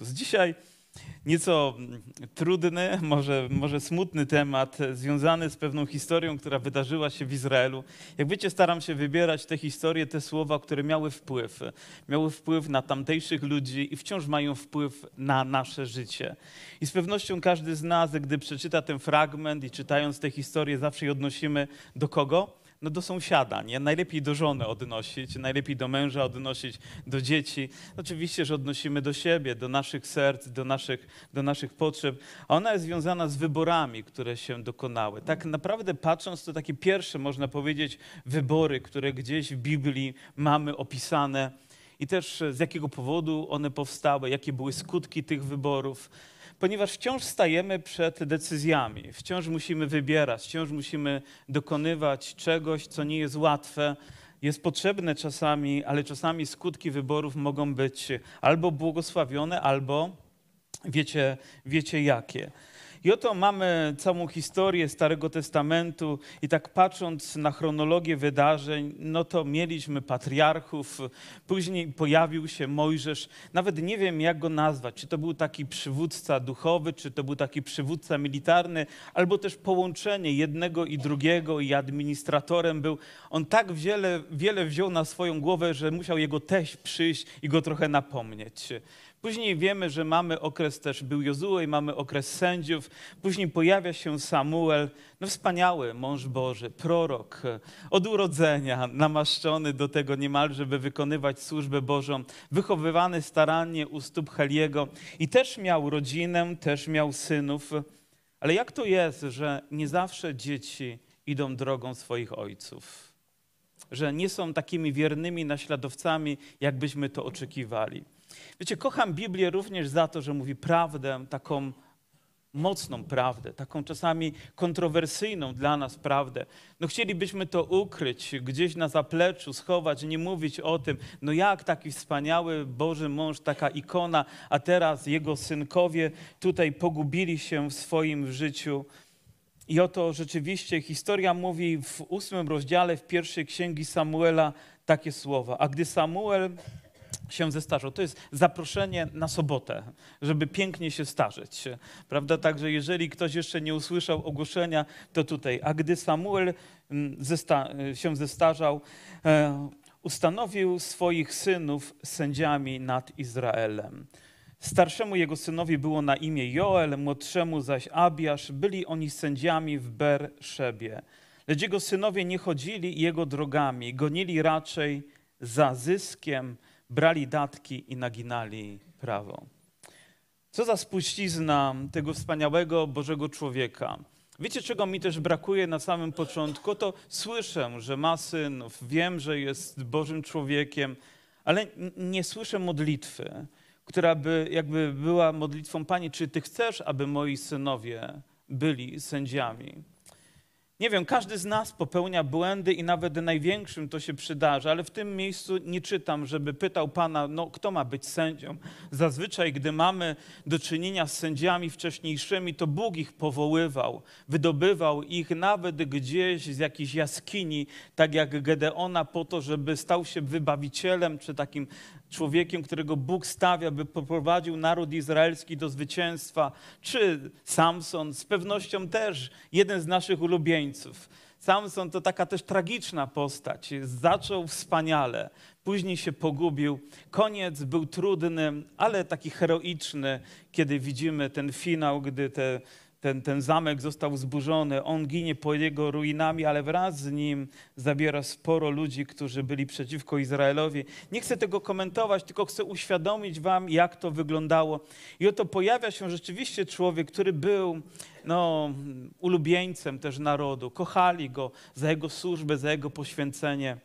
Chrystus. Dzisiaj nieco trudny, może, może smutny temat, związany z pewną historią, która wydarzyła się w Izraelu. Jak wiecie, staram się wybierać te historie, te słowa, które miały wpływ. Miały wpływ na tamtejszych ludzi i wciąż mają wpływ na nasze życie. I z pewnością każdy z nas, gdy przeczyta ten fragment i czytając tę historię, zawsze je odnosimy do kogo? No do sąsiada, nie? Najlepiej do żony odnosić, najlepiej do męża odnosić, do dzieci. Oczywiście, że odnosimy do siebie, do naszych serc, do naszych, do naszych potrzeb. A ona jest związana z wyborami, które się dokonały. Tak naprawdę patrząc, to takie pierwsze, można powiedzieć, wybory, które gdzieś w Biblii mamy opisane i też z jakiego powodu one powstały, jakie były skutki tych wyborów ponieważ wciąż stajemy przed decyzjami, wciąż musimy wybierać, wciąż musimy dokonywać czegoś, co nie jest łatwe, jest potrzebne czasami, ale czasami skutki wyborów mogą być albo błogosławione, albo wiecie, wiecie jakie. I oto mamy całą historię Starego Testamentu i tak patrząc na chronologię wydarzeń, no to mieliśmy patriarchów, później pojawił się Mojżesz. Nawet nie wiem, jak go nazwać. Czy to był taki przywódca duchowy, czy to był taki przywódca militarny, albo też połączenie jednego i drugiego i administratorem był. On tak wiele, wiele wziął na swoją głowę, że musiał jego teść przyjść i go trochę napomnieć. Później wiemy, że mamy okres też, był Jozue i mamy okres sędziów. Później pojawia się Samuel, no wspaniały mąż Boży, prorok, od urodzenia, namaszczony do tego niemal, żeby wykonywać służbę Bożą, wychowywany starannie u stóp Heliego i też miał rodzinę, też miał synów. Ale jak to jest, że nie zawsze dzieci idą drogą swoich ojców? Że nie są takimi wiernymi naśladowcami, jakbyśmy to oczekiwali. Wiecie, kocham Biblię również za to, że mówi prawdę, taką mocną prawdę, taką czasami kontrowersyjną dla nas prawdę. No chcielibyśmy to ukryć, gdzieś na zapleczu schować, nie mówić o tym, no jak taki wspaniały Boży mąż, taka ikona, a teraz jego synkowie tutaj pogubili się w swoim życiu. I oto rzeczywiście historia mówi w ósmym rozdziale w pierwszej księgi Samuela takie słowa. A gdy Samuel się zestarzał. To jest zaproszenie na sobotę, żeby pięknie się starzeć. Prawda? Także jeżeli ktoś jeszcze nie usłyszał ogłoszenia, to tutaj. A gdy Samuel mm, zesta się zestarzał, e, ustanowił swoich synów sędziami nad Izraelem. Starszemu jego synowi było na imię Joel, młodszemu zaś Abiasz. Byli oni sędziami w Berszebie. Lecz jego synowie nie chodzili jego drogami, gonili raczej za zyskiem, brali datki i naginali prawo. Co za spuścizna tego wspaniałego Bożego człowieka. Wiecie, czego mi też brakuje na samym początku? To słyszę, że ma synów, wiem, że jest Bożym człowiekiem, ale nie słyszę modlitwy, która by jakby była modlitwą Panie, czy Ty chcesz, aby moi synowie byli sędziami? Nie wiem, każdy z nas popełnia błędy i nawet największym to się przydarza, ale w tym miejscu nie czytam, żeby pytał Pana, no kto ma być sędzią. Zazwyczaj, gdy mamy do czynienia z sędziami wcześniejszymi, to Bóg ich powoływał, wydobywał ich nawet gdzieś z jakiejś jaskini, tak jak Gedeona, po to, żeby stał się wybawicielem, czy takim człowiekiem, którego Bóg stawia, by poprowadził naród izraelski do zwycięstwa, czy Samson, z pewnością też jeden z naszych ulubieńców. Samson to taka też tragiczna postać. Zaczął wspaniale, później się pogubił. Koniec był trudny, ale taki heroiczny, kiedy widzimy ten finał, gdy te ten, ten zamek został zburzony, on ginie po jego ruinami, ale wraz z nim zabiera sporo ludzi, którzy byli przeciwko Izraelowi. Nie chcę tego komentować, tylko chcę uświadomić wam, jak to wyglądało. I oto pojawia się rzeczywiście człowiek, który był no, ulubieńcem też narodu. Kochali go za jego służbę, za jego poświęcenie.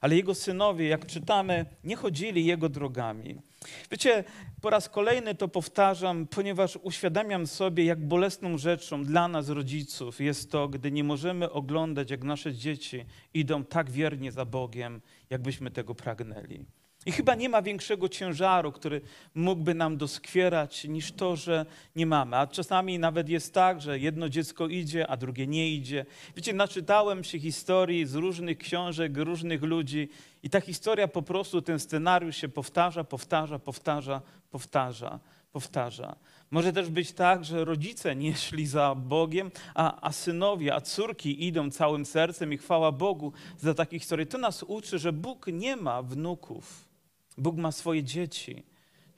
Ale jego synowie, jak czytamy, nie chodzili jego drogami. Wiecie, po raz kolejny to powtarzam, ponieważ uświadamiam sobie, jak bolesną rzeczą dla nas, rodziców, jest to, gdy nie możemy oglądać, jak nasze dzieci idą tak wiernie za Bogiem, jakbyśmy tego pragnęli. I chyba nie ma większego ciężaru, który mógłby nam doskwierać, niż to, że nie mamy. A czasami nawet jest tak, że jedno dziecko idzie, a drugie nie idzie. Wiecie, naczytałem się historii z różnych książek, różnych ludzi, i ta historia po prostu, ten scenariusz się powtarza, powtarza, powtarza, powtarza. powtarza. Może też być tak, że rodzice nie szli za Bogiem, a, a synowie, a córki idą całym sercem i chwała Bogu za takie historie. To nas uczy, że Bóg nie ma wnuków. Bóg ma swoje dzieci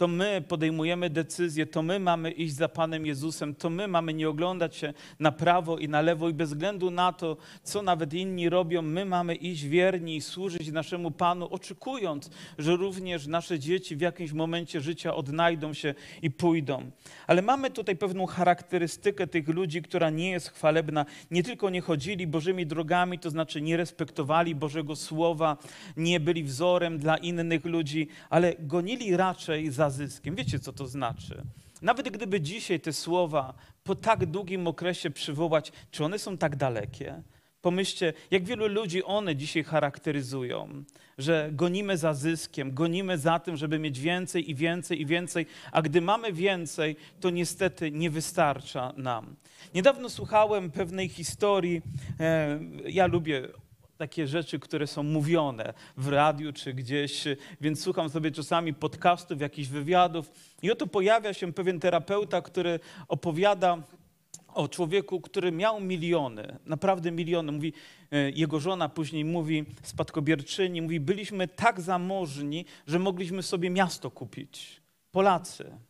to my podejmujemy decyzje, to my mamy iść za Panem Jezusem, to my mamy nie oglądać się na prawo i na lewo i bez względu na to, co nawet inni robią, my mamy iść wierni i służyć naszemu Panu, oczekując, że również nasze dzieci w jakimś momencie życia odnajdą się i pójdą. Ale mamy tutaj pewną charakterystykę tych ludzi, która nie jest chwalebna. Nie tylko nie chodzili Bożymi drogami, to znaczy nie respektowali Bożego Słowa, nie byli wzorem dla innych ludzi, ale gonili raczej za zyskiem. Wiecie, co to znaczy? Nawet gdyby dzisiaj te słowa po tak długim okresie przywołać, czy one są tak dalekie? Pomyślcie, jak wielu ludzi one dzisiaj charakteryzują, że gonimy za zyskiem, gonimy za tym, żeby mieć więcej i więcej i więcej, a gdy mamy więcej, to niestety nie wystarcza nam. Niedawno słuchałem pewnej historii, e, ja lubię takie rzeczy, które są mówione w radiu czy gdzieś, więc słucham sobie czasami podcastów, jakichś wywiadów i oto pojawia się pewien terapeuta, który opowiada o człowieku, który miał miliony, naprawdę miliony. Mówi, e, jego żona później mówi, spadkobierczyni, mówi, byliśmy tak zamożni, że mogliśmy sobie miasto kupić. Polacy.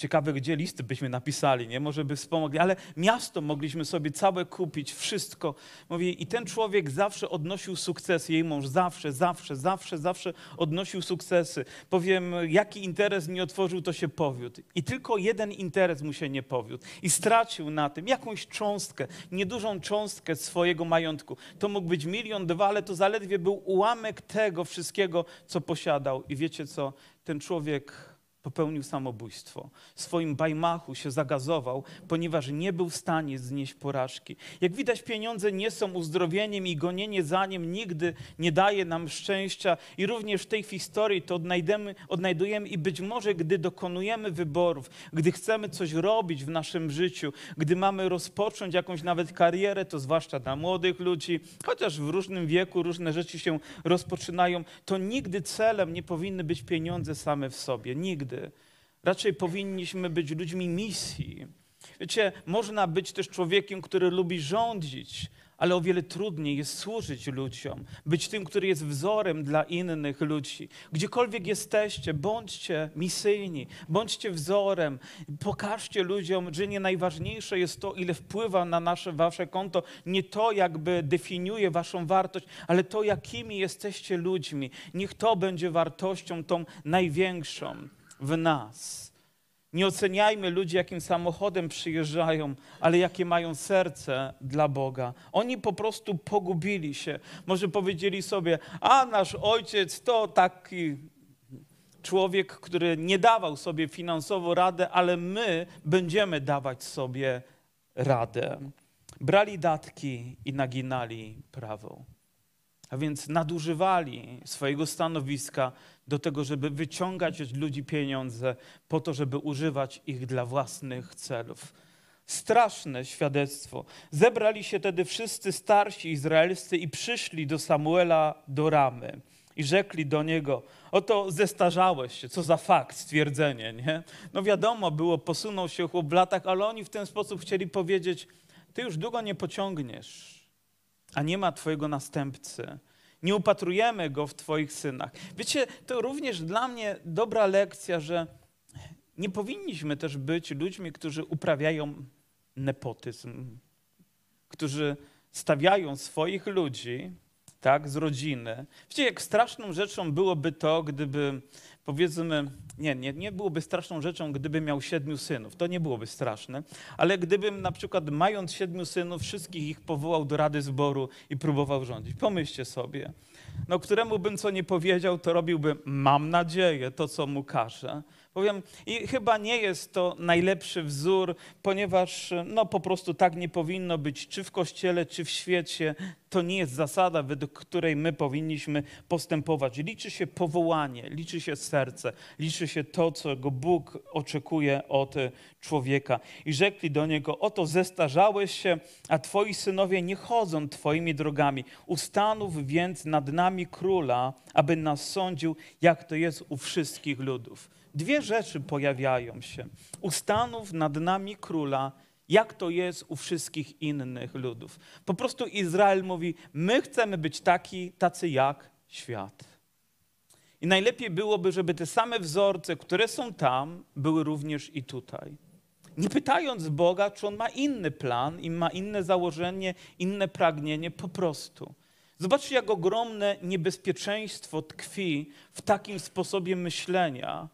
Ciekawe, gdzie listy byśmy napisali, nie? Może by wspomogli, ale miasto mogliśmy sobie całe kupić, wszystko. Mówię, i ten człowiek zawsze odnosił sukcesy, jej mąż zawsze, zawsze, zawsze, zawsze odnosił sukcesy. Powiem, jaki interes nie otworzył, to się powiódł. I tylko jeden interes mu się nie powiódł. I stracił na tym jakąś cząstkę, niedużą cząstkę swojego majątku. To mógł być milion, dwa, ale to zaledwie był ułamek tego wszystkiego, co posiadał. I wiecie co? Ten człowiek popełnił samobójstwo. W swoim bajmachu się zagazował, ponieważ nie był w stanie znieść porażki. Jak widać, pieniądze nie są uzdrowieniem i gonienie za nim nigdy nie daje nam szczęścia. I również w tej historii to odnajdujemy, i być może, gdy dokonujemy wyborów, gdy chcemy coś robić w naszym życiu, gdy mamy rozpocząć jakąś nawet karierę, to zwłaszcza dla młodych ludzi, chociaż w różnym wieku różne rzeczy się rozpoczynają, to nigdy celem nie powinny być pieniądze same w sobie. Nigdy Raczej powinniśmy być ludźmi misji. Wiecie, można być też człowiekiem, który lubi rządzić, ale o wiele trudniej jest służyć ludziom, być tym, który jest wzorem dla innych ludzi. Gdziekolwiek jesteście, bądźcie misyjni, bądźcie wzorem, pokażcie ludziom, że nie najważniejsze jest to, ile wpływa na nasze, wasze konto, nie to jakby definiuje waszą wartość, ale to, jakimi jesteście ludźmi. Niech to będzie wartością tą największą w nas. Nie oceniajmy ludzi, jakim samochodem przyjeżdżają, ale jakie mają serce dla Boga. Oni po prostu pogubili się. Może powiedzieli sobie, a nasz ojciec to taki człowiek, który nie dawał sobie finansowo radę, ale my będziemy dawać sobie radę. Brali datki i naginali prawo. A więc nadużywali swojego stanowiska do tego, żeby wyciągać od ludzi pieniądze po to, żeby używać ich dla własnych celów. Straszne świadectwo. Zebrali się wtedy wszyscy starsi izraelscy i przyszli do Samuela do Ramy i rzekli do niego, oto zestarzałeś się, co za fakt, stwierdzenie, nie? No wiadomo, było, posunął się chłop w latach, ale oni w ten sposób chcieli powiedzieć, ty już długo nie pociągniesz, a nie ma twojego następcy nie upatrujemy go w Twoich synach. Wiecie, to również dla mnie dobra lekcja, że nie powinniśmy też być ludźmi, którzy uprawiają nepotyzm, którzy stawiają swoich ludzi tak, z rodziny. Wiecie, jak straszną rzeczą byłoby to, gdyby powiedzmy, nie, nie, nie byłoby straszną rzeczą, gdyby miał siedmiu synów. To nie byłoby straszne, ale gdybym na przykład mając siedmiu synów, wszystkich ich powołał do rady zboru i próbował rządzić. Pomyślcie sobie. No, któremu bym co nie powiedział, to robiłby, mam nadzieję, to co mu każe. Powiem, i chyba nie jest to najlepszy wzór, ponieważ no, po prostu tak nie powinno być, czy w kościele, czy w świecie. To nie jest zasada, według której my powinniśmy postępować. Liczy się powołanie, liczy się serce, liczy się to, co Bóg oczekuje od człowieka. I rzekli do niego: Oto zestarzałeś się, a twoi synowie nie chodzą twoimi drogami. Ustanów więc nad nami króla, aby nas sądził, jak to jest u wszystkich ludów. Dwie rzeczy pojawiają się. Ustanów nad nami króla, jak to jest u wszystkich innych ludów. Po prostu Izrael mówi: My chcemy być taki, tacy jak świat. I najlepiej byłoby, żeby te same wzorce, które są tam, były również i tutaj. Nie pytając Boga, czy on ma inny plan i ma inne założenie, inne pragnienie, po prostu. Zobaczcie, jak ogromne niebezpieczeństwo tkwi w takim sposobie myślenia,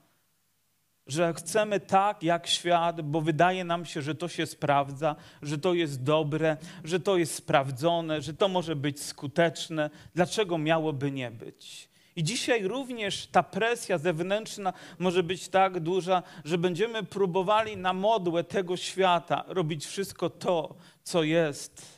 że chcemy tak jak świat, bo wydaje nam się, że to się sprawdza, że to jest dobre, że to jest sprawdzone, że to może być skuteczne. Dlaczego miałoby nie być? I dzisiaj również ta presja zewnętrzna może być tak duża, że będziemy próbowali na modłę tego świata robić wszystko to, co jest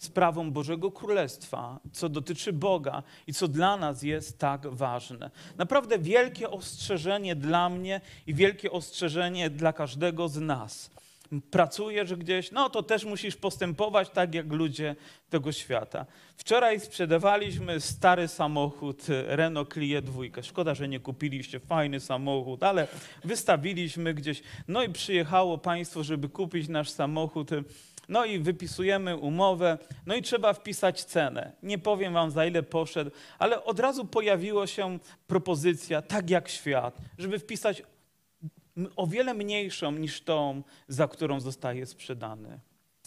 sprawą Bożego Królestwa, co dotyczy Boga i co dla nas jest tak ważne. Naprawdę wielkie ostrzeżenie dla mnie i wielkie ostrzeżenie dla każdego z nas. Pracujesz gdzieś, no to też musisz postępować tak jak ludzie tego świata. Wczoraj sprzedawaliśmy stary samochód Renault Clio 2. Szkoda, że nie kupiliście fajny samochód, ale wystawiliśmy gdzieś. No i przyjechało państwo, żeby kupić nasz samochód. No i wypisujemy umowę, no i trzeba wpisać cenę. Nie powiem wam za ile poszedł, ale od razu pojawiła się propozycja, tak jak świat, żeby wpisać o wiele mniejszą niż tą, za którą zostaje sprzedany.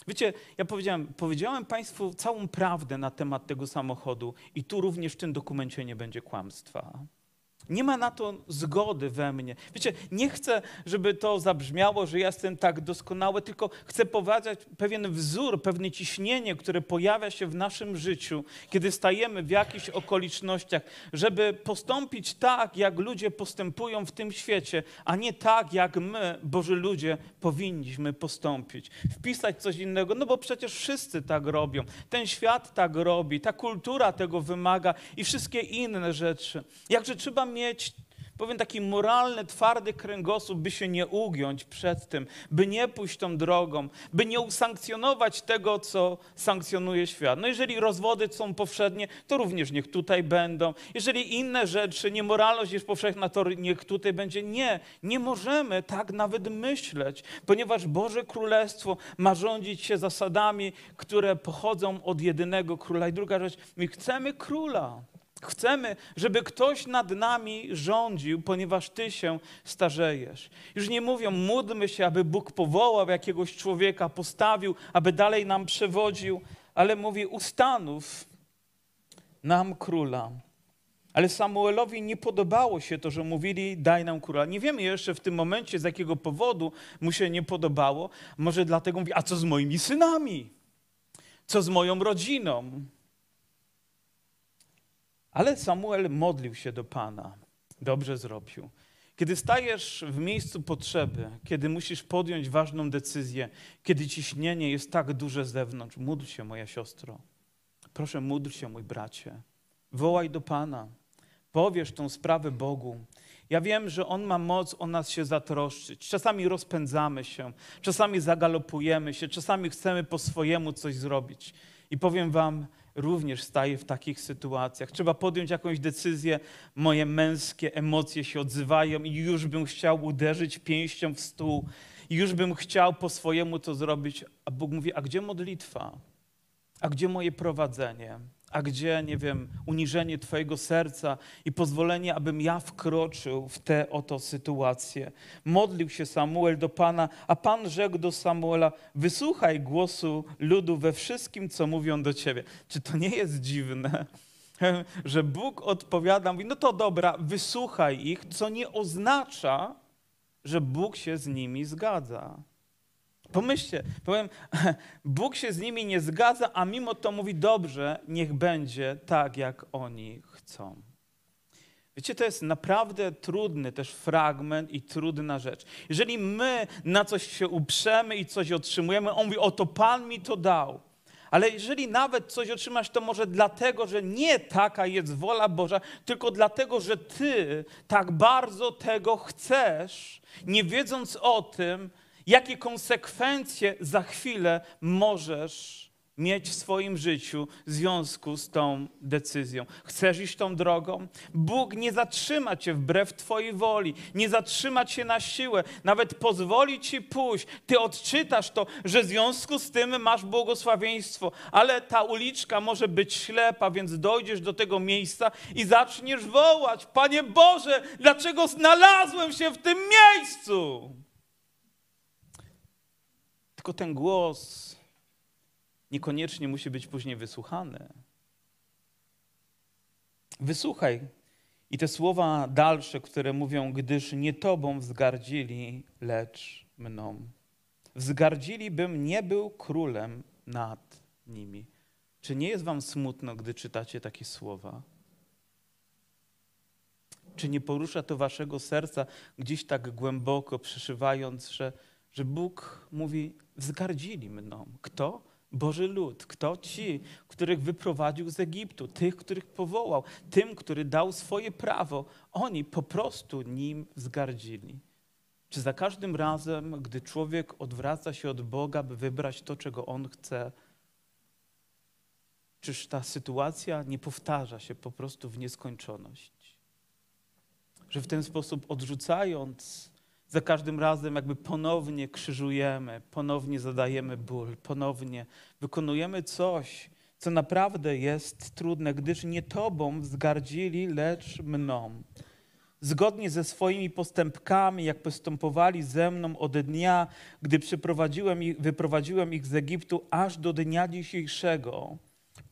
Wiecie, ja powiedziałem, powiedziałem Państwu całą prawdę na temat tego samochodu i tu również w tym dokumencie nie będzie kłamstwa. Nie ma na to zgody we mnie. Wiecie, nie chcę, żeby to zabrzmiało, że jestem tak doskonały, tylko chcę powiedzieć pewien wzór, pewne ciśnienie, które pojawia się w naszym życiu, kiedy stajemy w jakichś okolicznościach, żeby postąpić tak, jak ludzie postępują w tym świecie, a nie tak, jak my, Boży ludzie, powinniśmy postąpić. Wpisać coś innego, no bo przecież wszyscy tak robią. Ten świat tak robi, ta kultura tego wymaga i wszystkie inne rzeczy. Jakże trzeba mieć, powiem, taki moralny, twardy kręgosłup, by się nie ugiąć przed tym, by nie pójść tą drogą, by nie usankcjonować tego, co sankcjonuje świat. No jeżeli rozwody są powszednie, to również niech tutaj będą. Jeżeli inne rzeczy, niemoralność jest powszechna, to niech tutaj będzie. Nie, nie możemy tak nawet myśleć, ponieważ Boże Królestwo ma rządzić się zasadami, które pochodzą od jedynego króla. I druga rzecz, my chcemy króla. Chcemy, żeby ktoś nad nami rządził, ponieważ Ty się starzejesz. Już nie mówią, módlmy się, aby Bóg powołał jakiegoś człowieka, postawił, aby dalej nam przewodził, ale mówi, ustanów nam króla. Ale Samuelowi nie podobało się to, że mówili, daj nam króla. Nie wiemy jeszcze w tym momencie, z jakiego powodu mu się nie podobało. Może dlatego mówi, a co z moimi synami? Co z moją rodziną? Ale Samuel modlił się do Pana. Dobrze zrobił. Kiedy stajesz w miejscu potrzeby, kiedy musisz podjąć ważną decyzję, kiedy ciśnienie jest tak duże z zewnątrz, módl się, moja siostro. Proszę, módl się, mój bracie. Wołaj do Pana. Powiesz tą sprawę Bogu. Ja wiem, że On ma moc o nas się zatroszczyć. Czasami rozpędzamy się, czasami zagalopujemy się, czasami chcemy po swojemu coś zrobić. I powiem Wam, również staję w takich sytuacjach. Trzeba podjąć jakąś decyzję, moje męskie emocje się odzywają i już bym chciał uderzyć pięścią w stół, już bym chciał po swojemu to zrobić. A Bóg mówi: A gdzie modlitwa? A gdzie moje prowadzenie? a gdzie, nie wiem, uniżenie Twojego serca i pozwolenie, abym ja wkroczył w tę oto sytuację. Modlił się Samuel do Pana, a Pan rzekł do Samuela: Wysłuchaj głosu ludu we wszystkim, co mówią do Ciebie. Czy to nie jest dziwne? Że Bóg odpowiada, mówi, no to dobra, wysłuchaj ich, co nie oznacza, że Bóg się z nimi zgadza. Pomyślcie, powiem, Bóg się z nimi nie zgadza, a mimo to mówi dobrze, niech będzie tak, jak oni chcą. Wiecie, to jest naprawdę trudny też fragment i trudna rzecz. Jeżeli my na coś się uprzemy i coś otrzymujemy, on mówi, oto Pan mi to dał. Ale jeżeli nawet coś otrzymasz, to może dlatego, że nie taka jest wola Boża, tylko dlatego, że ty tak bardzo tego chcesz, nie wiedząc o tym, jakie konsekwencje za chwilę możesz mieć w swoim życiu w związku z tą decyzją. Chcesz iść tą drogą? Bóg nie zatrzyma cię wbrew twojej woli, nie zatrzyma cię na siłę, nawet pozwoli ci pójść. Ty odczytasz to, że w związku z tym masz błogosławieństwo, ale ta uliczka może być ślepa, więc dojdziesz do tego miejsca i zaczniesz wołać: Panie Boże, dlaczego znalazłem się w tym miejscu? Tylko ten głos niekoniecznie musi być później wysłuchany. Wysłuchaj. I te słowa dalsze, które mówią, gdyż nie Tobą wzgardzili, lecz mną. Wzgardzili, bym nie był królem nad nimi. Czy nie jest Wam smutno, gdy czytacie takie słowa? Czy nie porusza to Waszego serca gdzieś tak głęboko, przeszywając, że, że Bóg mówi: Wzgardzili mną. Kto? Boży lud, kto ci, których wyprowadził z Egiptu, tych, których powołał, tym, który dał swoje prawo, oni po prostu nim wzgardzili. Czy za każdym razem, gdy człowiek odwraca się od Boga, by wybrać to, czego on chce, czyż ta sytuacja nie powtarza się po prostu w nieskończoność? Że w ten sposób odrzucając za każdym razem jakby ponownie krzyżujemy, ponownie zadajemy ból, ponownie wykonujemy coś, co naprawdę jest trudne, gdyż nie Tobą wzgardzili, lecz mną. Zgodnie ze swoimi postępkami, jak postępowali ze mną od dnia, gdy przyprowadziłem ich, wyprowadziłem ich z Egiptu, aż do dnia dzisiejszego,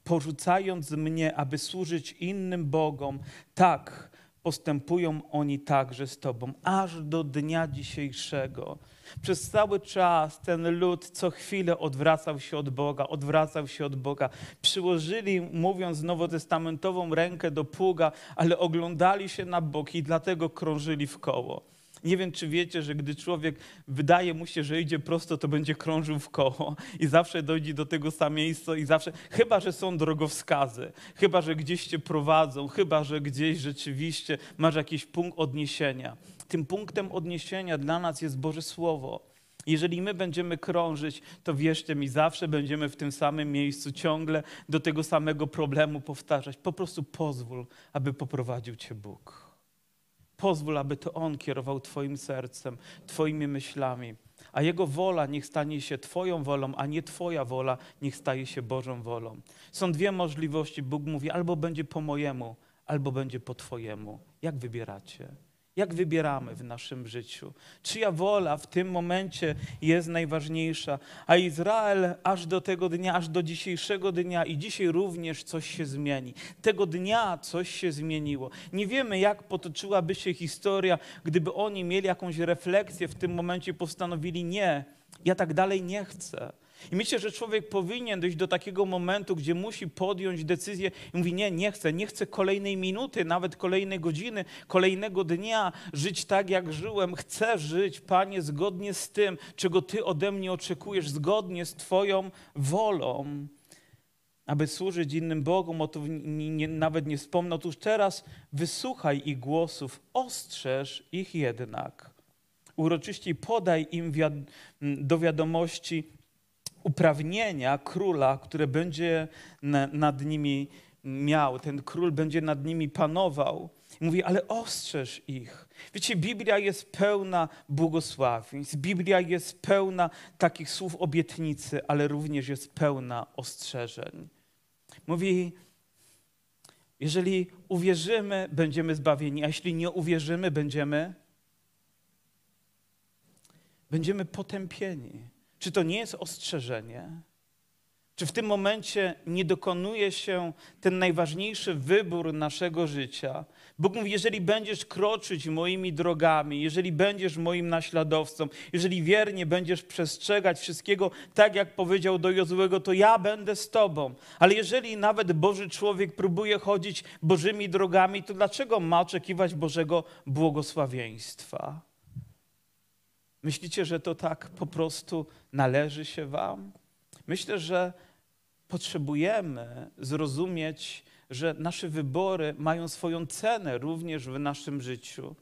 porzucając mnie, aby służyć innym Bogom, tak postępują oni także z Tobą, aż do dnia dzisiejszego. Przez cały czas ten lud co chwilę odwracał się od Boga, odwracał się od Boga. Przyłożyli, mówiąc nowotestamentową rękę do pługa, ale oglądali się na bok i dlatego krążyli w koło. Nie wiem, czy wiecie, że gdy człowiek wydaje mu się, że idzie prosto, to będzie krążył w koło i zawsze dojdzie do tego samego miejsca i zawsze, chyba, że są drogowskazy, chyba, że gdzieś cię prowadzą, chyba, że gdzieś rzeczywiście masz jakiś punkt odniesienia. Tym punktem odniesienia dla nas jest Boże Słowo. Jeżeli my będziemy krążyć, to wierzcie mi, zawsze będziemy w tym samym miejscu, ciągle do tego samego problemu powtarzać. Po prostu pozwól, aby poprowadził Cię Bóg. Pozwól, aby to On kierował Twoim sercem, Twoimi myślami, a Jego wola niech stanie się Twoją wolą, a nie Twoja wola niech staje się Bożą wolą. Są dwie możliwości. Bóg mówi: albo będzie po mojemu, albo będzie po Twojemu. Jak wybieracie? Jak wybieramy w naszym życiu? Czyja wola w tym momencie jest najważniejsza? A Izrael aż do tego dnia, aż do dzisiejszego dnia i dzisiaj również coś się zmieni. Tego dnia coś się zmieniło. Nie wiemy, jak potoczyłaby się historia, gdyby oni mieli jakąś refleksję w tym momencie, postanowili nie, ja tak dalej nie chcę. I myślę, że człowiek powinien dojść do takiego momentu, gdzie musi podjąć decyzję i mówi: Nie, nie chcę, nie chcę kolejnej minuty, nawet kolejnej godziny, kolejnego dnia żyć tak, jak żyłem. Chcę żyć, Panie, zgodnie z tym, czego Ty ode mnie oczekujesz, zgodnie z Twoją wolą. Aby służyć innym Bogom, o to nie, nie, nawet nie wspomnę. Otóż teraz wysłuchaj ich głosów, ostrzeż ich jednak. Uroczyście podaj im wiad do wiadomości uprawnienia króla, które będzie nad nimi miał. Ten król będzie nad nimi panował. Mówi, ale ostrzeż ich. Wiecie, Biblia jest pełna błogosławieństw. Biblia jest pełna takich słów obietnicy, ale również jest pełna ostrzeżeń. Mówi, jeżeli uwierzymy, będziemy zbawieni, a jeśli nie uwierzymy, będziemy będziemy potępieni. Czy to nie jest ostrzeżenie? Czy w tym momencie nie dokonuje się ten najważniejszy wybór naszego życia? Bóg mówi: Jeżeli będziesz kroczyć moimi drogami, jeżeli będziesz moim naśladowcą, jeżeli wiernie będziesz przestrzegać wszystkiego, tak jak powiedział do Jozłego, to ja będę z Tobą. Ale jeżeli nawet Boży człowiek próbuje chodzić Bożymi drogami, to dlaczego ma oczekiwać Bożego błogosławieństwa? Myślicie, że to tak po prostu należy się Wam? Myślę, że potrzebujemy zrozumieć, że nasze wybory mają swoją cenę również w naszym życiu.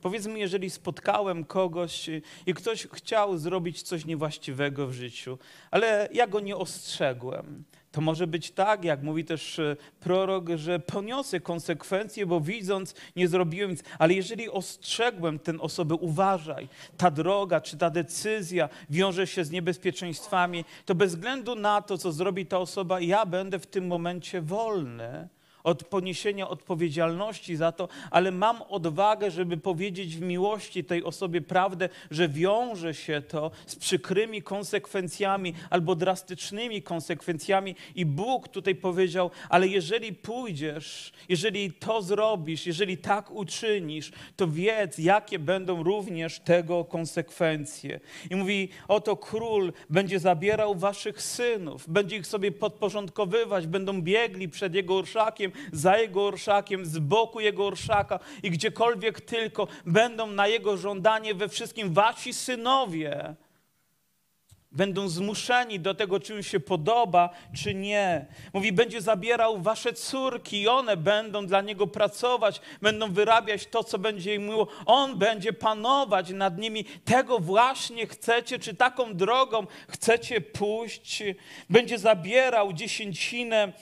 Powiedzmy, jeżeli spotkałem kogoś i ktoś chciał zrobić coś niewłaściwego w życiu, ale ja go nie ostrzegłem. To może być tak, jak mówi też e, prorok, że poniosę konsekwencje, bo widząc nie zrobiłem nic. Ale jeżeli ostrzegłem tę osobę, uważaj, ta droga czy ta decyzja wiąże się z niebezpieczeństwami, to bez względu na to, co zrobi ta osoba, ja będę w tym momencie wolny od poniesienia odpowiedzialności za to, ale mam odwagę, żeby powiedzieć w miłości tej osobie prawdę, że wiąże się to z przykrymi konsekwencjami albo drastycznymi konsekwencjami. I Bóg tutaj powiedział: Ale jeżeli pójdziesz, jeżeli to zrobisz, jeżeli tak uczynisz, to wiedz, jakie będą również tego konsekwencje. I mówi: Oto król będzie zabierał waszych synów, będzie ich sobie podporządkowywać, będą biegli przed jego orszakiem za jego orszakiem, z boku jego orszaka i gdziekolwiek tylko będą na jego żądanie we wszystkim wasi synowie będą zmuszeni do tego, czy im się podoba, czy nie. Mówi, będzie zabierał wasze córki i one będą dla niego pracować, będą wyrabiać to, co będzie im miło. On będzie panować nad nimi. Tego właśnie chcecie, czy taką drogą chcecie pójść. Będzie zabierał dziesięcinę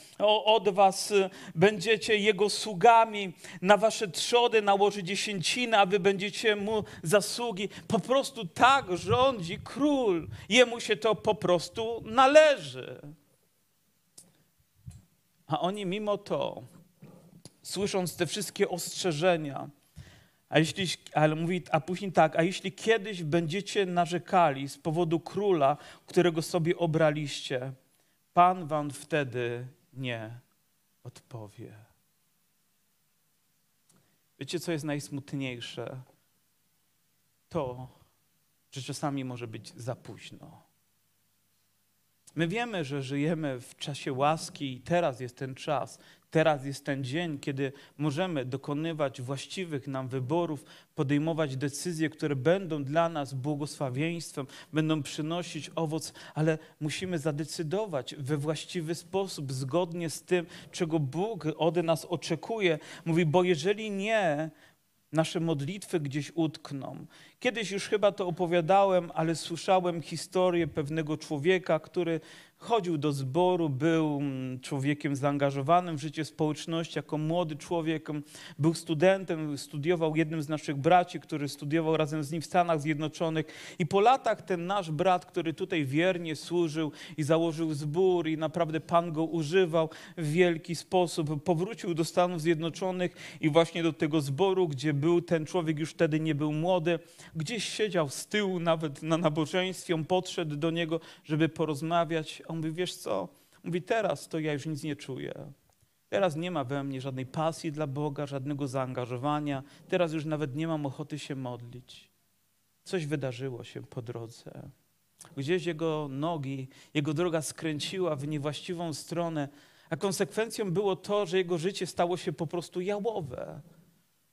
od was, będziecie jego sługami. Na wasze trzody nałoży dziesięcinę, a wy będziecie mu zasługi. Po prostu tak rządzi król. Jemu się to po prostu należy. A oni mimo to, słysząc te wszystkie ostrzeżenia, a jeśli, ale mówi, a później tak, a jeśli kiedyś będziecie narzekali z powodu króla, którego sobie obraliście, Pan wam wtedy nie odpowie. Wiecie, co jest najsmutniejsze? To, że czasami może być za późno. My wiemy, że żyjemy w czasie łaski i teraz jest ten czas, teraz jest ten dzień, kiedy możemy dokonywać właściwych nam wyborów, podejmować decyzje, które będą dla nas błogosławieństwem, będą przynosić owoc, ale musimy zadecydować we właściwy sposób, zgodnie z tym, czego Bóg od nas oczekuje. Mówi, bo jeżeli nie, nasze modlitwy gdzieś utkną. Kiedyś już chyba to opowiadałem, ale słyszałem historię pewnego człowieka, który chodził do zboru, był mm, człowiekiem zaangażowanym w życie społeczności, jako młody człowiek, mm, był studentem, studiował jednym z naszych braci, który studiował razem z nim w Stanach Zjednoczonych. I po latach ten nasz brat, który tutaj wiernie służył i założył zbór, i naprawdę Pan go używał w wielki sposób, powrócił do Stanów Zjednoczonych i właśnie do tego zboru, gdzie był ten człowiek, już wtedy nie był młody, gdzieś siedział z tyłu nawet na nabożeństwie, on podszedł do niego, żeby porozmawiać. On mówi, wiesz co? Mówi, teraz to ja już nic nie czuję. Teraz nie ma we mnie żadnej pasji dla Boga, żadnego zaangażowania. Teraz już nawet nie mam ochoty się modlić. Coś wydarzyło się po drodze. Gdzieś jego nogi, jego droga skręciła w niewłaściwą stronę, a konsekwencją było to, że jego życie stało się po prostu jałowe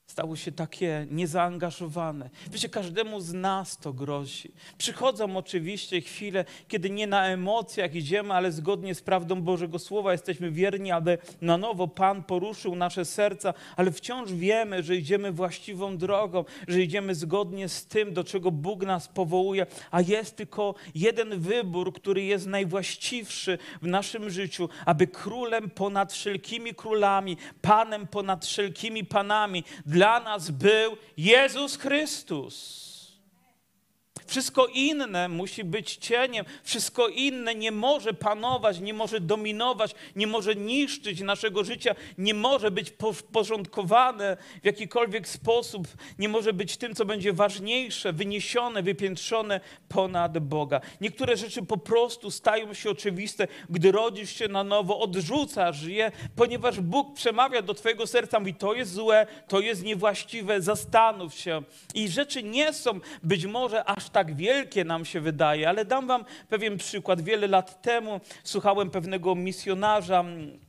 stało się takie niezaangażowane. Wiecie, każdemu z nas to grozi. Przychodzą oczywiście chwile, kiedy nie na emocjach idziemy, ale zgodnie z prawdą Bożego Słowa jesteśmy wierni, aby na nowo Pan poruszył nasze serca, ale wciąż wiemy, że idziemy właściwą drogą, że idziemy zgodnie z tym, do czego Bóg nas powołuje, a jest tylko jeden wybór, który jest najwłaściwszy w naszym życiu, aby królem ponad wszelkimi królami, Panem ponad wszelkimi panami, dla nas był Jezus Chrystus. Wszystko inne musi być cieniem, wszystko inne nie może panować, nie może dominować, nie może niszczyć naszego życia, nie może być porządkowane w jakikolwiek sposób, nie może być tym, co będzie ważniejsze, wyniesione, wypiętrzone ponad Boga. Niektóre rzeczy po prostu stają się oczywiste, gdy rodzisz się na nowo, odrzucasz je, ponieważ Bóg przemawia do Twojego serca, mówi: To jest złe, to jest niewłaściwe, zastanów się. I rzeczy nie są być może aż tak wielkie nam się wydaje, ale dam wam pewien przykład. Wiele lat temu słuchałem pewnego misjonarza, mm,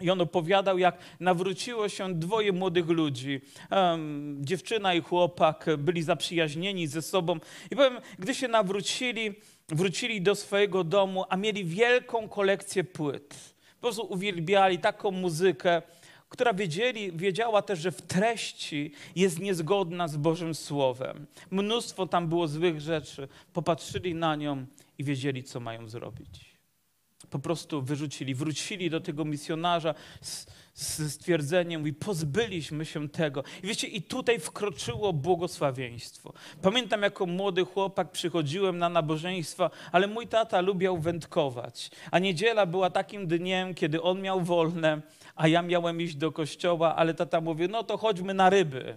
i on opowiadał, jak nawróciło się dwoje młodych ludzi. Um, dziewczyna i chłopak byli zaprzyjaźnieni ze sobą. I powiem, gdy się nawrócili, wrócili do swojego domu, a mieli wielką kolekcję płyt. Po prostu uwielbiali taką muzykę, która wiedzieli, wiedziała też, że w treści jest niezgodna z Bożym Słowem. Mnóstwo tam było złych rzeczy. Popatrzyli na nią i wiedzieli, co mają zrobić. Po prostu wyrzucili, wrócili do tego misjonarza z, stwierdzeniem i pozbyliśmy się tego. I wiecie, i tutaj wkroczyło błogosławieństwo. Pamiętam, jako młody chłopak przychodziłem na nabożeństwa, ale mój tata lubiał wędkować, a niedziela była takim dniem, kiedy on miał wolne, a ja miałem iść do kościoła, ale tata mówi, no to chodźmy na ryby,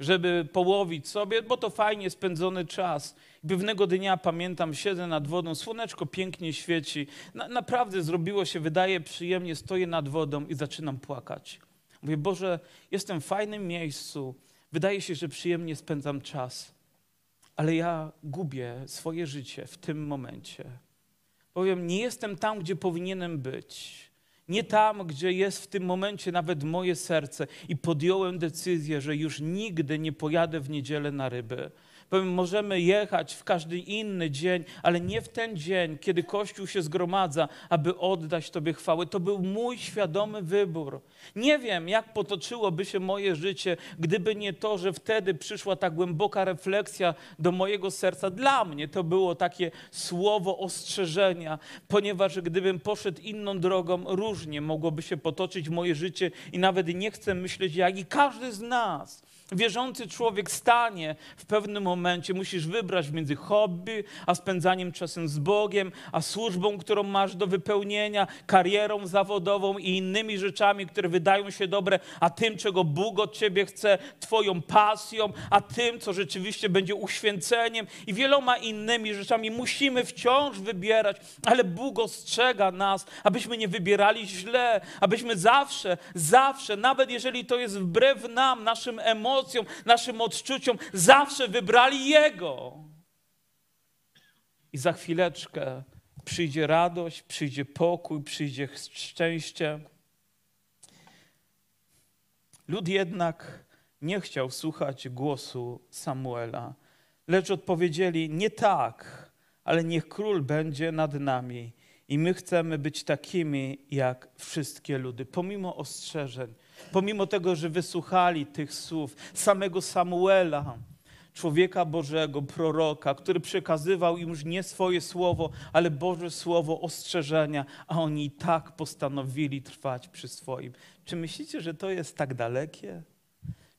żeby połowić sobie, bo to fajnie spędzony czas. Pewnego dnia pamiętam, siedzę nad wodą, słoneczko pięknie świeci. Na, naprawdę zrobiło się, wydaje przyjemnie, stoję nad wodą i zaczynam płakać. Mówię, Boże, jestem w fajnym miejscu, wydaje się, że przyjemnie spędzam czas, ale ja gubię swoje życie w tym momencie. Powiem, nie jestem tam, gdzie powinienem być nie tam, gdzie jest w tym momencie nawet moje serce. I podjąłem decyzję, że już nigdy nie pojadę w niedzielę na ryby. Możemy jechać w każdy inny dzień, ale nie w ten dzień, kiedy Kościół się zgromadza, aby oddać Tobie chwałę. To był mój świadomy wybór. Nie wiem, jak potoczyłoby się moje życie, gdyby nie to, że wtedy przyszła ta głęboka refleksja do mojego serca. Dla mnie to było takie słowo ostrzeżenia, ponieważ gdybym poszedł inną drogą, różnie mogłoby się potoczyć moje życie i nawet nie chcę myśleć, jak i każdy z nas wierzący człowiek stanie w pewnym momencie, musisz wybrać między hobby, a spędzaniem czasem z Bogiem, a służbą, którą masz do wypełnienia, karierą zawodową i innymi rzeczami, które wydają się dobre, a tym, czego Bóg od ciebie chce, twoją pasją, a tym, co rzeczywiście będzie uświęceniem i wieloma innymi rzeczami. Musimy wciąż wybierać, ale Bóg ostrzega nas, abyśmy nie wybierali źle, abyśmy zawsze, zawsze, nawet jeżeli to jest wbrew nam, naszym emocjom, emocjom, naszym odczuciom, zawsze wybrali Jego. I za chwileczkę przyjdzie radość, przyjdzie pokój, przyjdzie szczęście. Lud jednak nie chciał słuchać głosu Samuela, lecz odpowiedzieli: Nie tak, ale niech król będzie nad nami. I my chcemy być takimi jak wszystkie ludy, pomimo ostrzeżeń, pomimo tego, że wysłuchali tych słów samego Samuela, człowieka Bożego, proroka, który przekazywał im już nie swoje słowo, ale Boże słowo ostrzeżenia, a oni i tak postanowili trwać przy swoim. Czy myślicie, że to jest tak dalekie?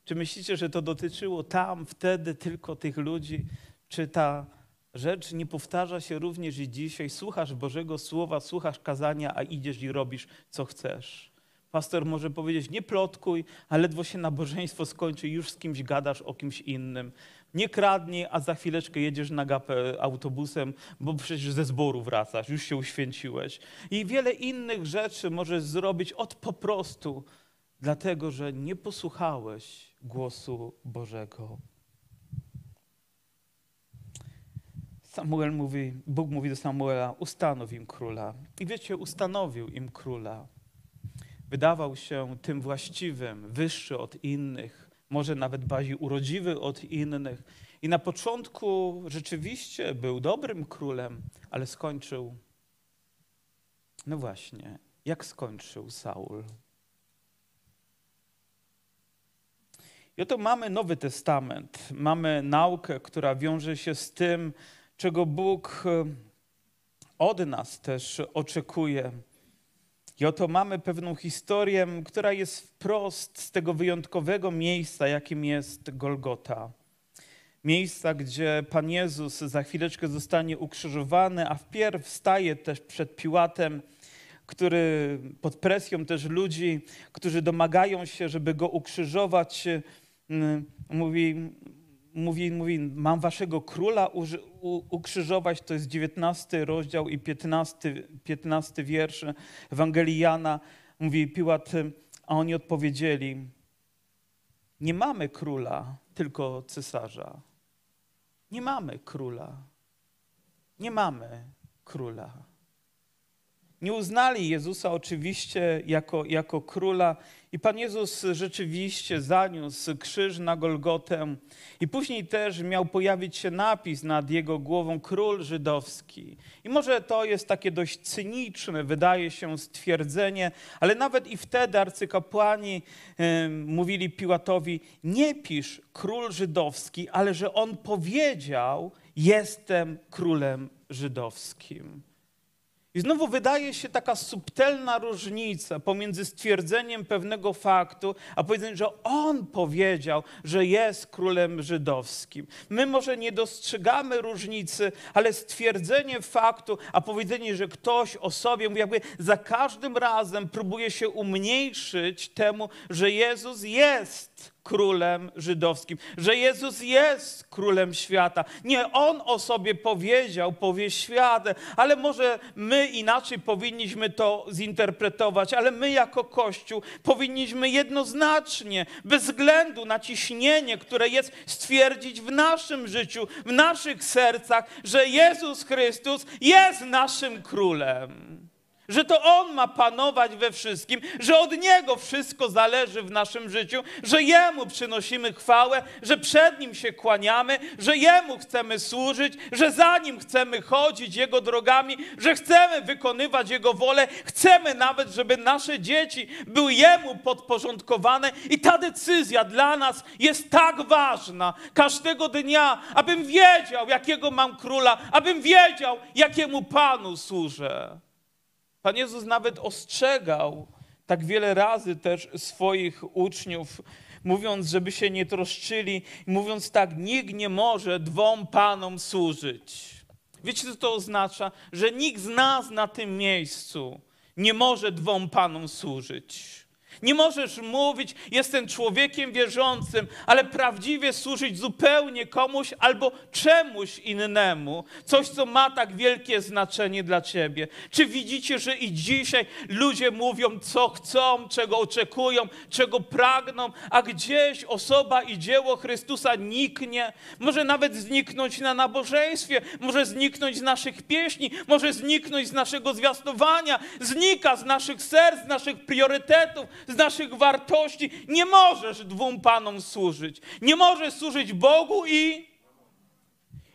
Czy myślicie, że to dotyczyło tam, wtedy tylko tych ludzi? Czy ta rzecz nie powtarza się również i dzisiaj? Słuchasz Bożego Słowa, słuchasz kazania, a idziesz i robisz, co chcesz. Pastor może powiedzieć, nie plotkuj, a ledwo się nabożeństwo skończy, już z kimś gadasz o kimś innym. Nie kradnij, a za chwileczkę jedziesz na gapę autobusem, bo przecież ze zboru wracasz, już się uświęciłeś. I wiele innych rzeczy możesz zrobić od po prostu, dlatego że nie posłuchałeś głosu Bożego. Samuel mówi, Bóg mówi do Samuela, ustanow im króla. I wiecie, ustanowił im króla wydawał się tym właściwym, wyższy od innych, może nawet bardziej urodziwy od innych. I na początku rzeczywiście był dobrym królem, ale skończył. No właśnie, jak skończył Saul? I oto mamy Nowy Testament, mamy naukę, która wiąże się z tym, czego Bóg e, od nas też oczekuje. I oto mamy pewną historię, która jest wprost z tego wyjątkowego miejsca, jakim jest Golgota. Miejsca, gdzie Pan Jezus za chwileczkę zostanie ukrzyżowany, a wpierw staje też przed Piłatem, który pod presją też ludzi, którzy domagają się, żeby go ukrzyżować, mm, mówi, mówi, mówi mam waszego króla ukrzyżować, to jest 19 rozdział i 15, 15 wiersz Ewangelii Jana. Mówi Piłat, a oni odpowiedzieli, nie mamy króla, tylko cesarza. Nie mamy króla. Nie mamy króla. Nie uznali Jezusa oczywiście jako, jako króla, i Pan Jezus rzeczywiście zaniósł krzyż na Golgotę. I później też miał pojawić się napis nad jego głową Król Żydowski. I może to jest takie dość cyniczne, wydaje się, stwierdzenie, ale nawet i wtedy arcykapłani y, mówili Piłatowi: Nie pisz Król Żydowski, ale że on powiedział: Jestem królem żydowskim. I znowu wydaje się taka subtelna różnica pomiędzy stwierdzeniem pewnego faktu, a powiedzeniem, że on powiedział, że jest królem żydowskim. My może nie dostrzegamy różnicy, ale stwierdzenie faktu, a powiedzenie, że ktoś o sobie mówi, jakby za każdym razem próbuje się umniejszyć temu, że Jezus jest królem żydowskim, że Jezus jest królem świata. Nie on o sobie powiedział, powie świat, ale może my inaczej powinniśmy to zinterpretować, ale my jako Kościół powinniśmy jednoznacznie, bez względu na ciśnienie, które jest, stwierdzić w naszym życiu, w naszych sercach, że Jezus Chrystus jest naszym królem że to On ma panować we wszystkim, że od Niego wszystko zależy w naszym życiu, że Jemu przynosimy chwałę, że przed Nim się kłaniamy, że Jemu chcemy służyć, że za Nim chcemy chodzić Jego drogami, że chcemy wykonywać Jego wolę, chcemy nawet, żeby nasze dzieci były Jemu podporządkowane i ta decyzja dla nas jest tak ważna każdego dnia, abym wiedział, jakiego mam króla, abym wiedział, jakiemu Panu służę. Pan Jezus nawet ostrzegał tak wiele razy też swoich uczniów, mówiąc, żeby się nie troszczyli, mówiąc tak, nikt nie może dwom panom służyć. Wiecie, co to oznacza? Że nikt z nas na tym miejscu nie może dwom panom służyć. Nie możesz mówić, jestem człowiekiem wierzącym, ale prawdziwie służyć zupełnie komuś albo czemuś innemu. Coś, co ma tak wielkie znaczenie dla ciebie. Czy widzicie, że i dzisiaj ludzie mówią, co chcą, czego oczekują, czego pragną, a gdzieś osoba i dzieło Chrystusa niknie? Może nawet zniknąć na nabożeństwie, może zniknąć z naszych pieśni, może zniknąć z naszego zwiastowania, znika z naszych serc, z naszych priorytetów, z naszych wartości. Nie możesz dwóm panom służyć. Nie możesz służyć Bogu i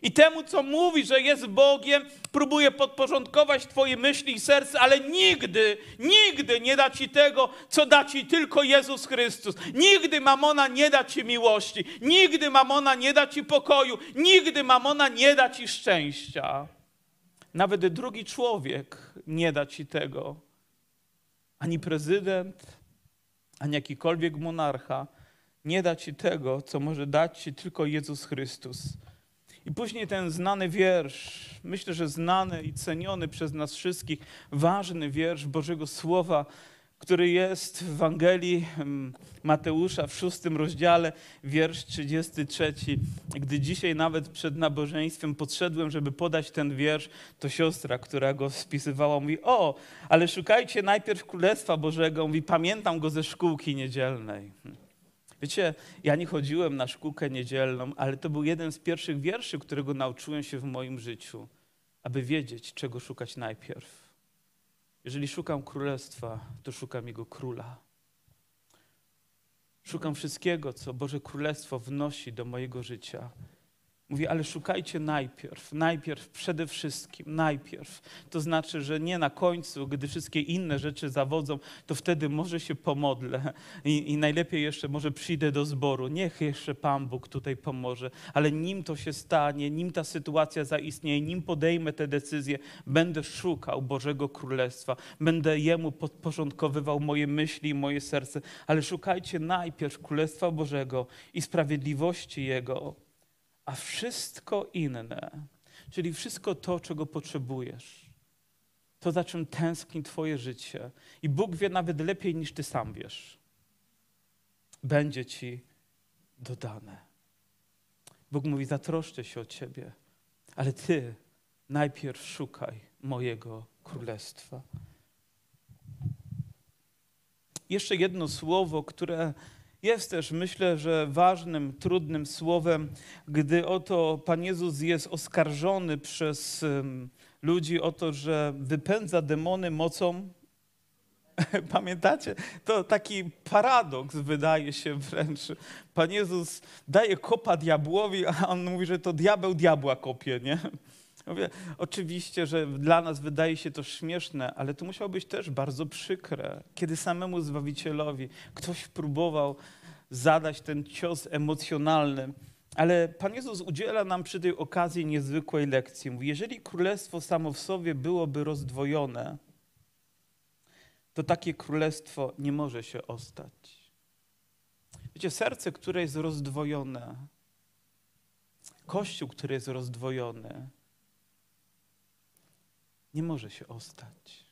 i temu, co mówi, że jest Bogiem, próbuje podporządkować Twoje myśli i serce, ale nigdy, nigdy nie da Ci tego, co da Ci tylko Jezus Chrystus. Nigdy mamona nie da Ci miłości, nigdy mamona nie da Ci pokoju, nigdy mamona nie da Ci szczęścia. Nawet drugi człowiek nie da Ci tego. Ani prezydent, ani jakikolwiek monarcha nie da ci tego, co może dać ci tylko Jezus Chrystus. I później ten znany wiersz, myślę, że znany i ceniony przez nas wszystkich, ważny wiersz Bożego Słowa, który jest w Ewangelii Mateusza w szóstym rozdziale, wiersz 33. Gdy dzisiaj nawet przed nabożeństwem podszedłem, żeby podać ten wiersz, to siostra, która go spisywała, mówi: O, ale szukajcie najpierw Królestwa Bożego. Mówi: Pamiętam go ze szkółki niedzielnej. Wiecie, ja nie chodziłem na szkółkę niedzielną, ale to był jeden z pierwszych wierszy, którego nauczyłem się w moim życiu, aby wiedzieć, czego szukać najpierw. Jeżeli szukam królestwa, to szukam jego króla. Szukam wszystkiego, co Boże Królestwo wnosi do mojego życia. Mówi, ale szukajcie najpierw, najpierw, przede wszystkim, najpierw. To znaczy, że nie na końcu, gdy wszystkie inne rzeczy zawodzą, to wtedy może się pomodlę. I, i najlepiej jeszcze może przyjdę do zboru. Niech jeszcze Pan Bóg tutaj pomoże, ale nim to się stanie, nim ta sytuacja zaistnieje, nim podejmę te decyzje, będę szukał Bożego Królestwa, będę Jemu podporządkowywał moje myśli i moje serce, ale szukajcie najpierw Królestwa Bożego i sprawiedliwości Jego a wszystko inne, czyli wszystko to, czego potrzebujesz, to za czym tęskni Twoje życie, i Bóg wie nawet lepiej niż Ty sam wiesz, będzie Ci dodane. Bóg mówi: Zatroszczę się o Ciebie, ale Ty najpierw szukaj mojego królestwa. Jeszcze jedno słowo, które jest też, myślę, że ważnym, trudnym słowem, gdy oto Pan Jezus jest oskarżony przez ludzi o to, że wypędza demony mocą. Pamiętacie? To taki paradoks wydaje się wręcz. Pan Jezus daje kopa diabłowi, a on mówi, że to diabeł diabła kopie, nie? Mówię, oczywiście, że dla nas wydaje się to śmieszne, ale to musiało być też bardzo przykre, kiedy samemu Zbawicielowi ktoś próbował zadać ten cios emocjonalny. Ale Pan Jezus udziela nam przy tej okazji niezwykłej lekcji. Mówi, jeżeli królestwo samo w sobie byłoby rozdwojone, to takie królestwo nie może się ostać. Wiecie, serce, które jest rozdwojone, kościół, który jest rozdwojony, nie może się ostać.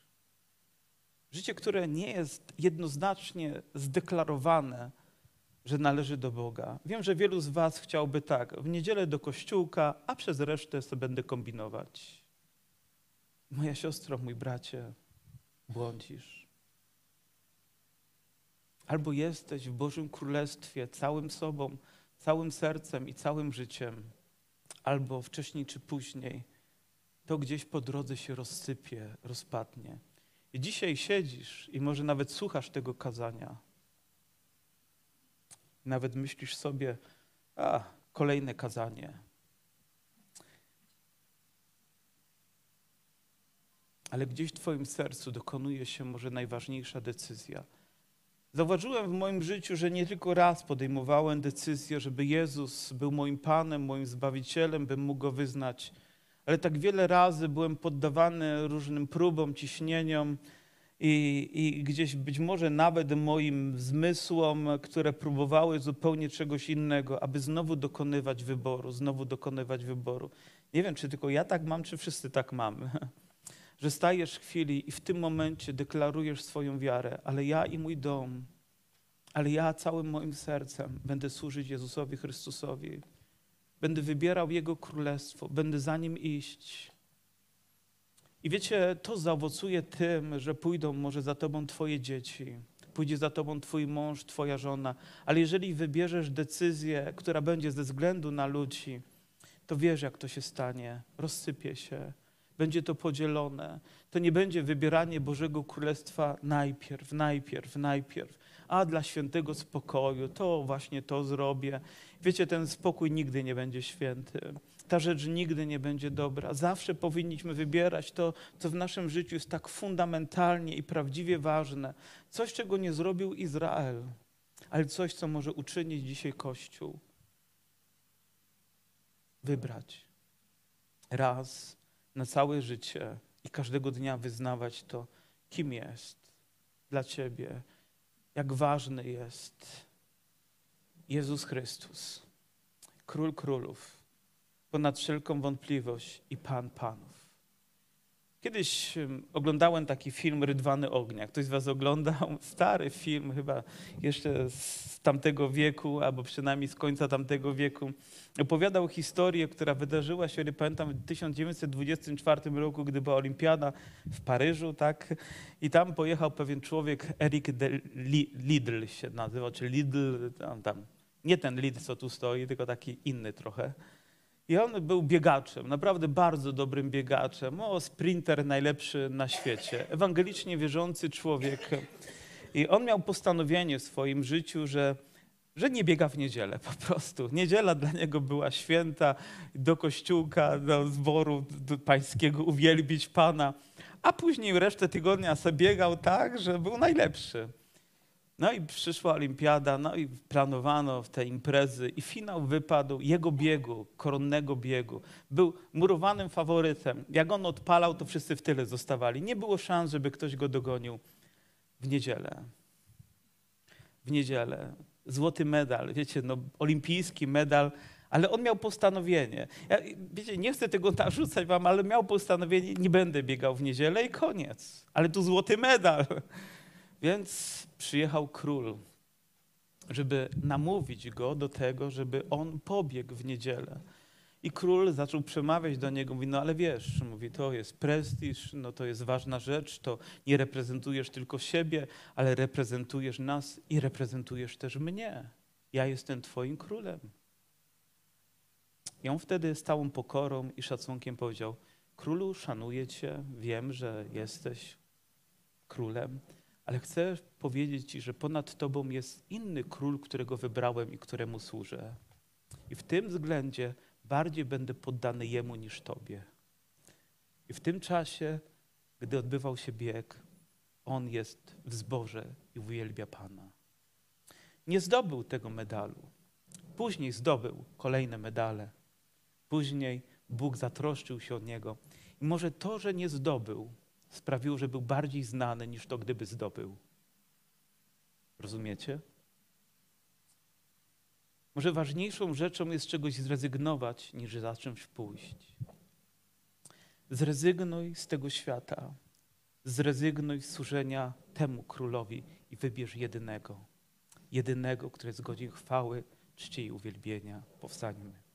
Życie, które nie jest jednoznacznie zdeklarowane, że należy do Boga. Wiem, że wielu z Was chciałby tak, w niedzielę do kościółka, a przez resztę sobie będę kombinować. Moja siostro, mój bracie, błądzisz. Albo jesteś w Bożym Królestwie całym sobą, całym sercem i całym życiem, albo wcześniej czy później to gdzieś po drodze się rozsypie, rozpadnie. I dzisiaj siedzisz i może nawet słuchasz tego kazania. Nawet myślisz sobie, a, kolejne kazanie. Ale gdzieś w Twoim sercu dokonuje się może najważniejsza decyzja. Zauważyłem w moim życiu, że nie tylko raz podejmowałem decyzję, żeby Jezus był moim Panem, moim Zbawicielem, bym mógł Go wyznać ale tak wiele razy byłem poddawany różnym próbom, ciśnieniom i, i gdzieś być może nawet moim zmysłom, które próbowały zupełnie czegoś innego, aby znowu dokonywać wyboru, znowu dokonywać wyboru. Nie wiem, czy tylko ja tak mam, czy wszyscy tak mamy. Że stajesz w chwili i w tym momencie deklarujesz swoją wiarę, ale ja i mój dom, ale ja całym moim sercem będę służyć Jezusowi Chrystusowi. Będę wybierał Jego królestwo, będę za Nim iść. I wiecie, to zaowocuje tym, że pójdą może za Tobą Twoje dzieci, pójdzie za Tobą Twój mąż, Twoja żona, ale jeżeli wybierzesz decyzję, która będzie ze względu na ludzi, to wiesz, jak to się stanie. Rozsypie się, będzie to podzielone. To nie będzie wybieranie Bożego Królestwa najpierw, najpierw, najpierw a dla świętego spokoju to właśnie to zrobię. Wiecie, ten spokój nigdy nie będzie święty. Ta rzecz nigdy nie będzie dobra. Zawsze powinniśmy wybierać to, co w naszym życiu jest tak fundamentalnie i prawdziwie ważne. Coś, czego nie zrobił Izrael, ale coś, co może uczynić dzisiaj Kościół. Wybrać raz na całe życie i każdego dnia wyznawać to, kim jest dla Ciebie jak ważny jest Jezus Chrystus, Król Królów, ponad wszelką wątpliwość i Pan Panów. Kiedyś oglądałem taki film Rydwany Ognia. Ktoś z was oglądał? Stary film, chyba jeszcze z tamtego wieku, albo przynajmniej z końca tamtego wieku. Opowiadał historię, która wydarzyła się, nie pamiętam, w 1924 roku, gdy była olimpiada w Paryżu, tak? I tam pojechał pewien człowiek, Eric Lidl się nazywał, czy Lidl, tam, tam. Nie ten Lidl, co tu stoi, tylko taki inny trochę. I on był biegaczem, naprawdę bardzo dobrym biegaczem. O, sprinter najlepszy na świecie. Ewangelicznie wierzący człowiek. I on miał postanowienie w swoim życiu, że, że nie biega w niedzielę po prostu. Niedziela dla niego była święta, do kościółka, do zboru do pańskiego uwielbić Pana. A później resztę tygodnia sobie biegał tak, że był najlepszy. No i przyszła olimpiada, no i planowano te imprezy i finał wypadł jego biegu, koronnego biegu. Był murowanym faworytem. Jak on odpalał, to wszyscy w tyle zostawali. Nie było szans, żeby ktoś go dogonił w niedzielę. W niedzielę. Złoty medal, wiecie, no olimpijski medal, ale on miał postanowienie. Ja, wiecie, nie chcę tego narzucać wam, ale miał postanowienie, nie będę biegał w niedzielę i koniec. Ale tu złoty medal. Więc przyjechał król, żeby namówić go do tego, żeby on pobiegł w niedzielę. I król zaczął przemawiać do niego, mówi, no ale wiesz, mówi, to jest prestiż, no to jest ważna rzecz, to nie reprezentujesz tylko siebie, ale reprezentujesz nas i reprezentujesz też mnie. Ja jestem twoim królem. I on wtedy z całą pokorą i szacunkiem powiedział, Królu, szanuję Cię, wiem, że jesteś królem, ale chcę powiedzieć Ci, że ponad Tobą jest inny król, którego wybrałem i któremu służę. I w tym względzie bardziej będę poddany Jemu niż Tobie. I w tym czasie, gdy odbywał się bieg, on jest w zborze i uwielbia Pana. Nie zdobył tego medalu. Później zdobył kolejne medale. Później Bóg zatroszczył się o niego. I może to, że nie zdobył, sprawiło, że był bardziej znany niż to, gdyby zdobył. Rozumiecie? Może ważniejszą rzeczą jest czegoś zrezygnować, niż za czymś pójść. Zrezygnuj z tego świata. Zrezygnuj z służenia temu królowi i wybierz jedynego. Jedynego, który jest godzin chwały, czci i uwielbienia. Powstańmy.